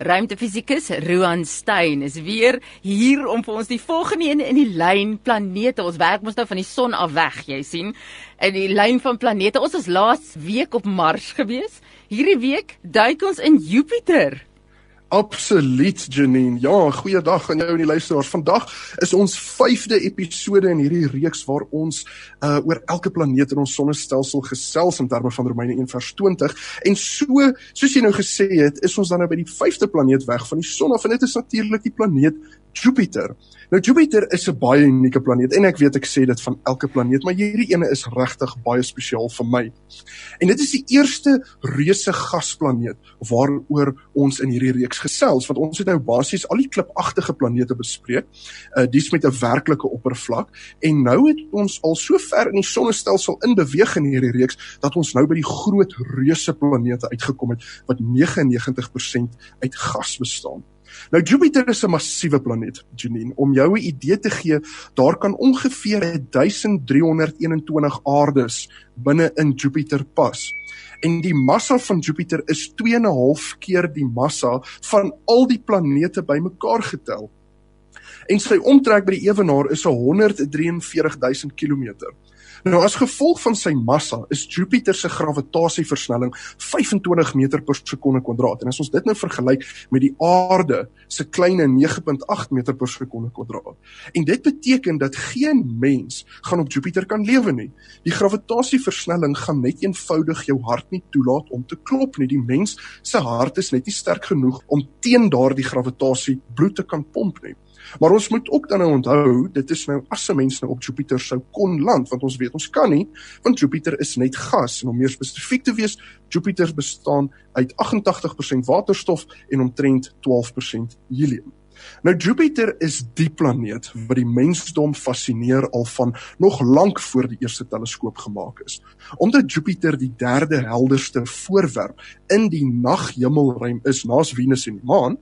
Ruimtefisikus Roan Stein is weer hier om vir ons die volgende een in die lyn planete. Ons werk mos nou van die son af weg, jy sien. In die lyn van planete. Ons was laas week op Mars gewees. Hierdie week duik ons in Jupiter. Absoluut Janine. Ja, goeiedag aan jou en die luisteraars. Vandag is ons 5de episode in hierdie reeks waar ons uh oor elke planeet in ons sonnestelsel gesels in terme van Romeine 1:20. En so, soos jy nou gesê het, is ons dan nou by die 5de planeet weg van die son af en dit is natuurlik die planeet Jupiter. Nou Jupiter is 'n baie unieke planeet en ek weet ek sê dit van elke planeet, maar hierdie ene is regtig baie spesiaal vir my. En dit is die eerste reuse gasplaneet waaroor ons in hierdie reeks gesels, want ons het nou basies al die klipagtige planete bespreek, uh dis met 'n werklike oppervlak en nou het ons al so ver in die sonnestelsel in beweeg in hierdie reeks dat ons nou by die groot reuse planete uitgekom het wat 99% uit gas bestaan. Nou Jupiter is 'n massiewe planeet, Janine. Om jou 'n idee te gee, daar kan ongeveer 1321 aardes binne in Jupiter pas. En die massa van Jupiter is 2.5 keer die massa van al die planete bymekaar getel. En sy omtrek by die ewenaar is 143000 km. Nou as gevolg van sy massa is Jupiter se gravitasieversnelling 25 meter per sekonde kwadraat. En as ons dit nou vergelyk met die aarde se kleine 9.8 meter per sekonde kwadraat. En dit beteken dat geen mens gaan op Jupiter kan lewe nie. Die gravitasieversnelling gaan net eenvoudig jou hart nie toelaat om te klop nie. Die mens se hart is net nie sterk genoeg om teen daardie gravitasie bloed te kan pomp nie. Maar ons moet ook dan nou onthou, dit is nou as 'n mens nou op Jupiter sou kon land, want ons weet ons kan nie, want Jupiter is net gas en om meer spesifiek te wees, Jupiter bestaan uit 88% waterstof en omtrent 12% helium. Nou Jupiter is die planeet wat die mensdom fascineer al van nog lank voor die eerste teleskoop gemaak is. Omdat Jupiter die derde helderste voorwerp in die naghemelruim is naas Venus en die maan,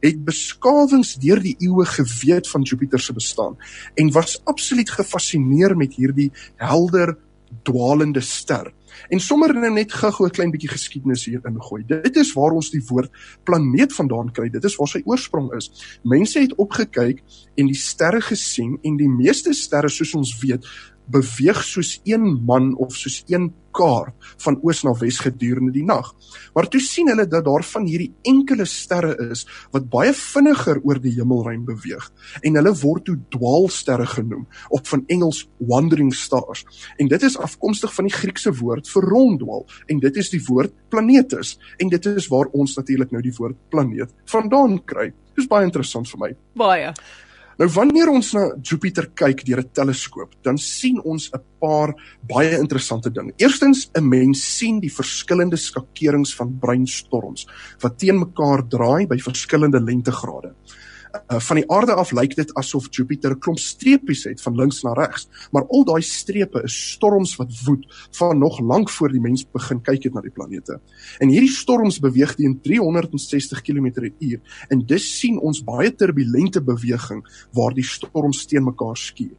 het beskawings deur die eeue geweet van Jupiter se bestaan en was absoluut gefassineer met hierdie helder dwaalende ster. En sommer net gou-gou 'n klein bietjie geskiedenis hier ingooi. Dit is waar ons die woord planeet vandaan kry. Dit is waar sy oorsprong is. Mense het opgekyk en die sterre gesien en die meeste sterre soos ons weet, beweeg soos een man of soos een kaart van oos na wes gedurende die nag. Maar toe sien hulle dat daar van hierdie enkele sterre is wat baie vinniger oor die hemelruim beweeg en hulle word toe dwaalsterre genoem of van Engels wandering stars. En dit is afkomstig van die Griekse woord vir ronddwaal en dit is die woord planetes en dit is waar ons natuurlik nou die woord planeet vandaan kry. Dit is baie interessant vir my. Baie. Nou wanneer ons na Jupiter kyk deur 'n teleskoop, dan sien ons 'n paar baie interessante dinge. Eerstens, 'n mens sien die verskillende skakerings van breinstorms wat teen mekaar draai by verskillende lengtegrade. Uh, van die aarde af lyk dit asof Jupiter 'n klomp streepies het van links na regs, maar al daai strepe is storms wat woed van nog lank voor die mens begin kyk het na die planete. En hierdie storms beweeg teen 360 km/h en dus sien ons baie turbulente beweging waar die storms teen mekaar skuur.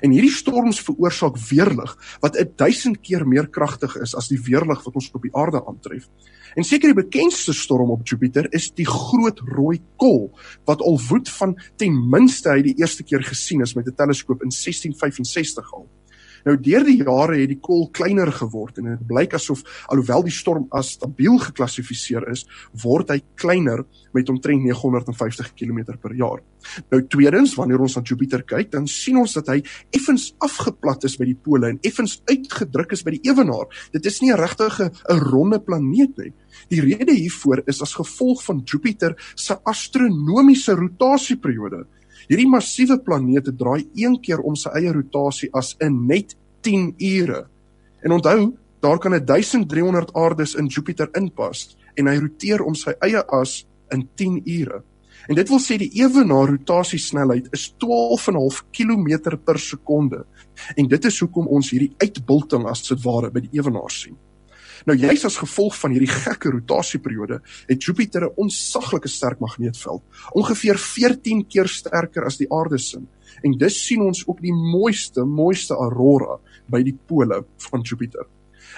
En hierdie storms veroorsaak weerlig wat 1000 keer meer kragtig is as die weerlig wat ons op die aarde aantref. En seker die bekendste storm op Jupiter is die groot rooi kol wat al woed van ten minste hy die eerste keer gesien is met 'n teleskoop in 1665 al. Nou deur die jare het die kol kleiner geword en dit blyk asof alhoewel die storm as stabiel geklassifiseer is, word hy kleiner met omtrent 950 km per jaar. Nou tweedens, wanneer ons na Jupiter kyk, dan sien ons dat hy effens afgeplat is by die pole en effens uitgedruk is by die ewenaar. Dit is nie 'n regtige 'n ronde planeet nie. Die rede hiervoor is as gevolg van Jupiter se astronomiese rotasieperiode. Hierdie massiewe planete draai een keer om sy eie rotasie as in net 10 ure. En onthou, daar kan 1300 aardes in Jupiter inpas en hy roteer om sy eie as in 10 ure. En dit wil sê die ewenaar rotasiesnelheid is 12.5 km per sekonde. En dit is hoekom ons hierdie uitbulting as dit ware by die ewenaar sien. Nou juis as gevolg van hierdie gekke rotasieperiode het Jupiter 'n onsaglike sterk magneetveld, ongeveer 14 keer sterker as die aarde se. En dus sien ons ook die mooiste, mooiste aurora by die pole van Jupiter.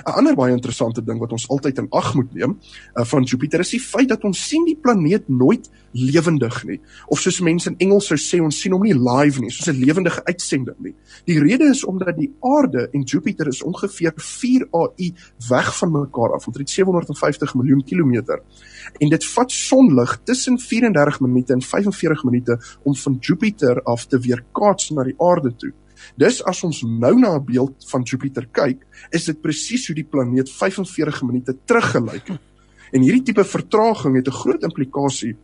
'n Ander baie interessante ding wat ons altyd in ag moet neem uh, van Jupiter is die feit dat ons sien die planeet nooit lewendig nie. Of soos mense in Engels sou sê, ons sien hom nie live nie, soos 'n lewendige uitsending nie. Die rede is omdat die Aarde en Jupiter is ongeveer 4 AU weg van mekaar af, omtrent 750 miljoen kilometer. En dit vat sonlig tussen 34 minute en 45 minute om van Jupiter af te weerkaats na die Aarde toe. Dis as ons nou na 'n beeld van Jupiter kyk, is dit presies hoe die planeet 45 minute teruggelyk het. En hierdie tipe vertraging het 'n groot implikasie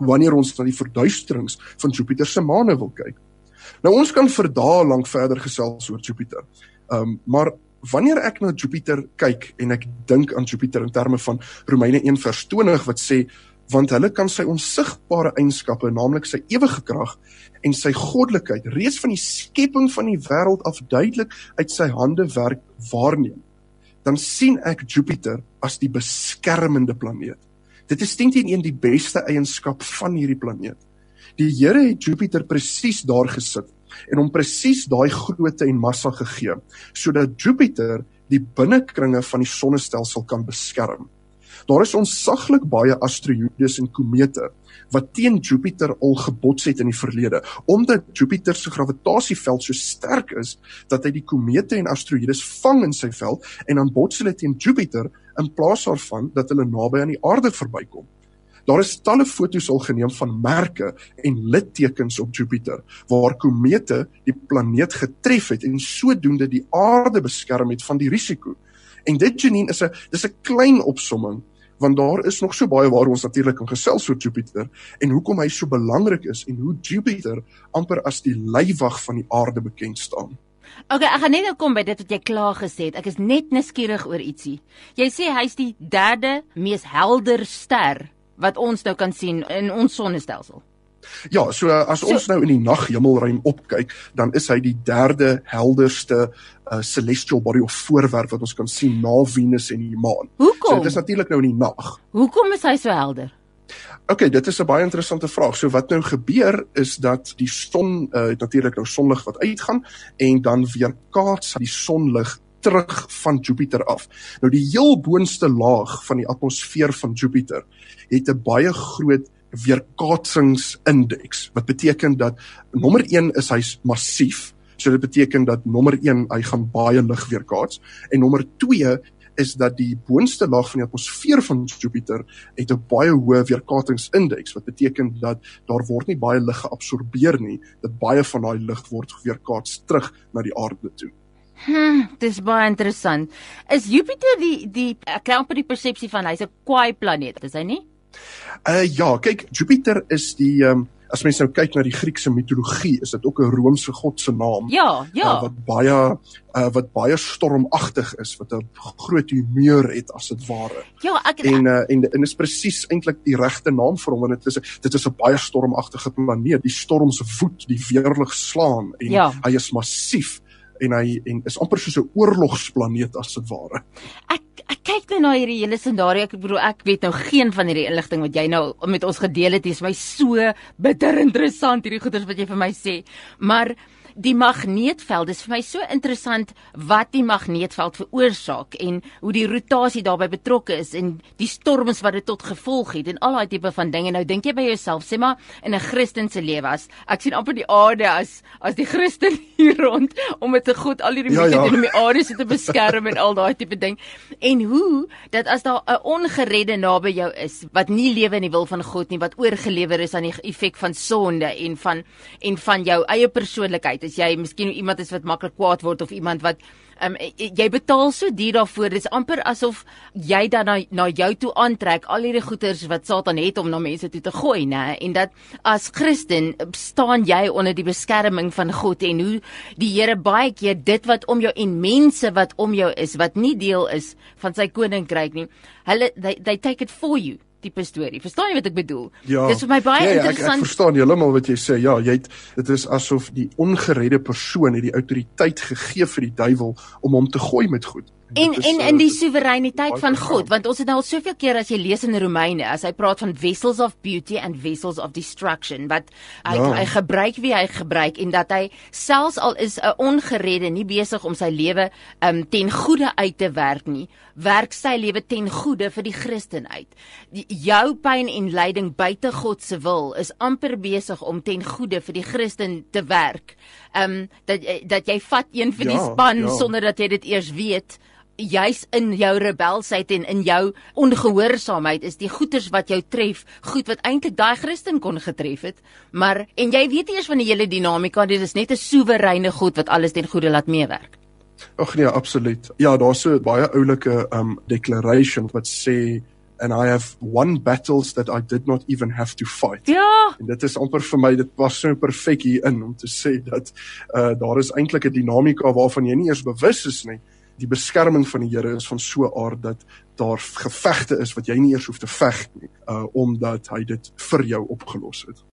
wanneer ons na die verduisterings van Jupiter se maane wil kyk. Nou ons kan vir dae lank verder gesels oor Jupiter. Ehm um, maar wanneer ek na Jupiter kyk en ek dink aan Jupiter in terme van Romeine 1:20 wat sê want hulle kan sy onsigbare eienskappe, naamlik sy ewige krag en sy goddelikheid reeds van die skepping van die wêreld af duidelik uit sy hande werk waarneem. Dan sien ek Jupiter as die beskermende planeet. Dit is teen die beste eienskap van hierdie planeet. Die Here het Jupiter presies daar gesit en hom presies daai grootte en massa gegee sodat Jupiter die binnekringe van die sonnestelsel kan beskerm. Daar is onsaglik baie asteroïdes en komete wat teen Jupiter al gebots het in die verlede omdat Jupiter se gravitasieveld so sterk is dat hy die komete en asteroïdes vang in sy veld en dan bots hulle teen Jupiter in plaas daarvan dat hulle naby aan die aarde verbykom. Daar is talle foto's al geneem van merke en littekens op Jupiter waar komete die planeet getref het en sodoende die aarde beskerm het van die risiko. En dit Janine is 'n dis 'n klein opsomming want daar is nog so baie waar ons natuurlik kan gesels oor Jupiter en hoekom hy so belangrik is en hoe Jupiter amper as die leiwag van die aarde bekend staan. OK, ek gaan net nou kom by dit wat jy klaar gesê het. Ek is net nuuskierig oor ietsie. Jy sê hy's die derde mees helder ster wat ons nou kan sien in ons sonnestelsel. Ja, so as so, ons nou in die naghemelruim opkyk, dan is hy die derde helderste uh, celestial body of voorwerp wat ons kan sien na Venus en die maan. Hoekom? So dit is natuurlik nou in die nag. Hoekom is hy so helder? OK, dit is 'n baie interessante vraag. So wat nou gebeur is dat die son uh, natuurlik nou sonlig wat uitgaan en dan weer kaats die sonlig terug van Jupiter af. Nou die heel boonste laag van die atmosfeer van Jupiter het 'n baie groot weerkaatsingsindeks wat beteken dat nommer 1 is hy's massief so dit beteken dat nommer 1 hy gaan baie lig weerkaats en nommer 2 is dat die boonste laag van die atmosfeer van Jupiter het 'n baie hoë weerkaatsingsindeks wat beteken dat daar word nie baie lig geabsorbeer nie dat baie van daai lig word weerkaats terug na die aarde toe Hm, dis baie interessant. Is Jupiter die die ek kry amper die persepsie van hy's 'n kwaai planeet, is hy nie? Uh ja, kyk, Jupiter is die um, as mens nou kyk na die Griekse mitologie, is dit ook 'n Romeinse god se naam. Ja, ja. Uh, wat baie uh wat baie stormagtig is, wat 'n groot humeur het as dit ware. Ja, ek en uh, en en is presies eintlik die regte naam vir hom want dit is dit is 'n baie stormagtige planeet. Die storms woed, die weerlig slaan en ja. hy is massief en hy en is amper soos 'n oorlogsplaneet as dit ware. Ek kyk nou na hierdie hele scenario. Ek bedoel ek weet nou geen van hierdie inligting wat jy nou met ons gedeel het. Dit is my so bitter interessant hierdie goeders wat jy vir my sê. Maar die magneetveld is vir my so interessant wat die magneetveld veroorsaak en hoe die rotasie daarbey betrokke is en die storms wat dit tot gevolg het en al daai tipe van dinge. Nou dink jy by jouself, sê maar in 'n Christen se lewe as ek sien amper die aarde as as die Christen hier rond om met te God al hierdie ja, ja. in die aarde se te beskerm en al daai tipe ding. En hoe dat as daar 'n ongeredde naby jou is wat nie lewe in die wil van God nie, wat oorgelewer is aan die effek van sonde en van en van jou eie persoonlikheid as jy miskien iemand is wat maklik kwaad word of iemand wat um, jy betaal so duur daarvoor. Dis amper asof jy dan na, na jou toe aantrek al hierdie goeders wat Satan het om na mense toe te gooi nê en dat as Christen staan jy onder die beskerming van God en hoe die Here baie keer dit wat om jou en mense wat om jou is wat nie deel is van sy koninkryk nie hulle they, they take it for you tipe storie. Verstaan jy wat ek bedoel? Ja, Dis vir my baie ja, ja, interessant. Ek, ek verstaan heeltemal wat jy sê. Ja, jy het dit is asof die ongeredde persoon het die autoriteit gegee vir die duiwel om hom te gooi met goed. En is, en in die soewereiniteit van God, want ons het nou al soveel keer as jy lees in Romeine, as hy praat van vessels of beauty and vessels of destruction, wat hy ja. hy gebruik wie hy gebruik en dat hy selfs al is 'n ongeredde nie besig om sy lewe um ten goeie uit te werk nie, werk sy lewe ten goeie vir die Christen uit. Die, jou pyn en lyding buite God se wil is amper besig om ten goeie vir die Christen te werk. Um dat dat jy vat een vir die ja, span ja. sonder dat jy dit eers weet juis in jou rebelsheid en in jou ongehoorsaamheid is die goeters wat jou tref, goed wat eintlik daai Christen kon getref het, maar en jy weet eers van die hele dinamika, dit is net 'n soewereine God wat alles ten goeie laat meewerk. Ag nee, absoluut. Ja, daar's so baie oulike um declaration wat sê and I have won battles that I did not even have to fight. Ja. En dit is amper vir my dit was so perfek hier in om te sê dat uh daar is eintlik 'n dinamika waarvan jy nie eers bewus is nie die beskerming van die Here is van so 'n aard dat daar gevegte is wat jy nie eers hoef te veg nie, uh omdat hy dit vir jou opgelos het.